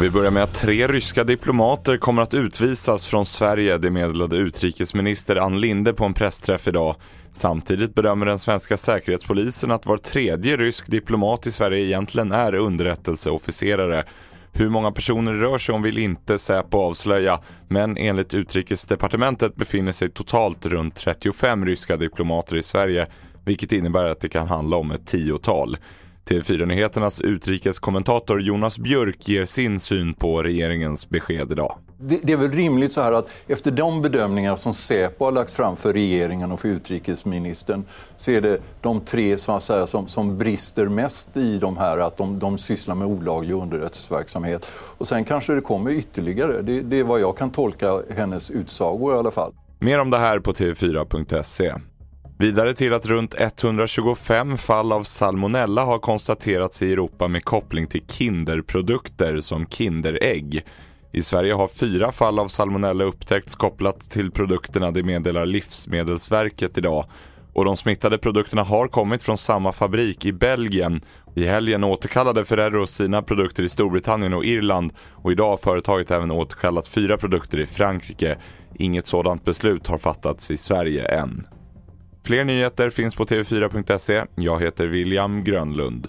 Vi börjar med att tre ryska diplomater kommer att utvisas från Sverige, det meddelade utrikesminister Ann Linde på en pressträff idag. Samtidigt bedömer den svenska säkerhetspolisen att var tredje rysk diplomat i Sverige egentligen är underrättelseofficerare. Hur många personer det rör sig om vill inte Säpo avslöja, men enligt utrikesdepartementet befinner sig totalt runt 35 ryska diplomater i Sverige, vilket innebär att det kan handla om ett tiotal. TV4-nyheternas utrikeskommentator Jonas Björk ger sin syn på regeringens besked idag. Det, det, är väl rimligt så här att efter de bedömningar som Säpo har lagt fram för regeringen och för utrikesministern så är det de tre så att säga, som, som brister mest i de här, att de, de sysslar med olaglig underrättelseverksamhet. Och sen kanske det kommer ytterligare. Det, det är vad jag kan tolka hennes utsagor i alla fall. Mer om det här på tv4.se. Vidare till att runt 125 fall av salmonella har konstaterats i Europa med koppling till kinderprodukter som Kinderägg. I Sverige har fyra fall av salmonella upptäckts kopplat till produkterna, det meddelar Livsmedelsverket idag. Och de smittade produkterna har kommit från samma fabrik i Belgien. I helgen återkallade Ferrero sina produkter i Storbritannien och Irland och idag har företaget även återkallat fyra produkter i Frankrike. Inget sådant beslut har fattats i Sverige än. Fler nyheter finns på tv4.se. Jag heter William Grönlund.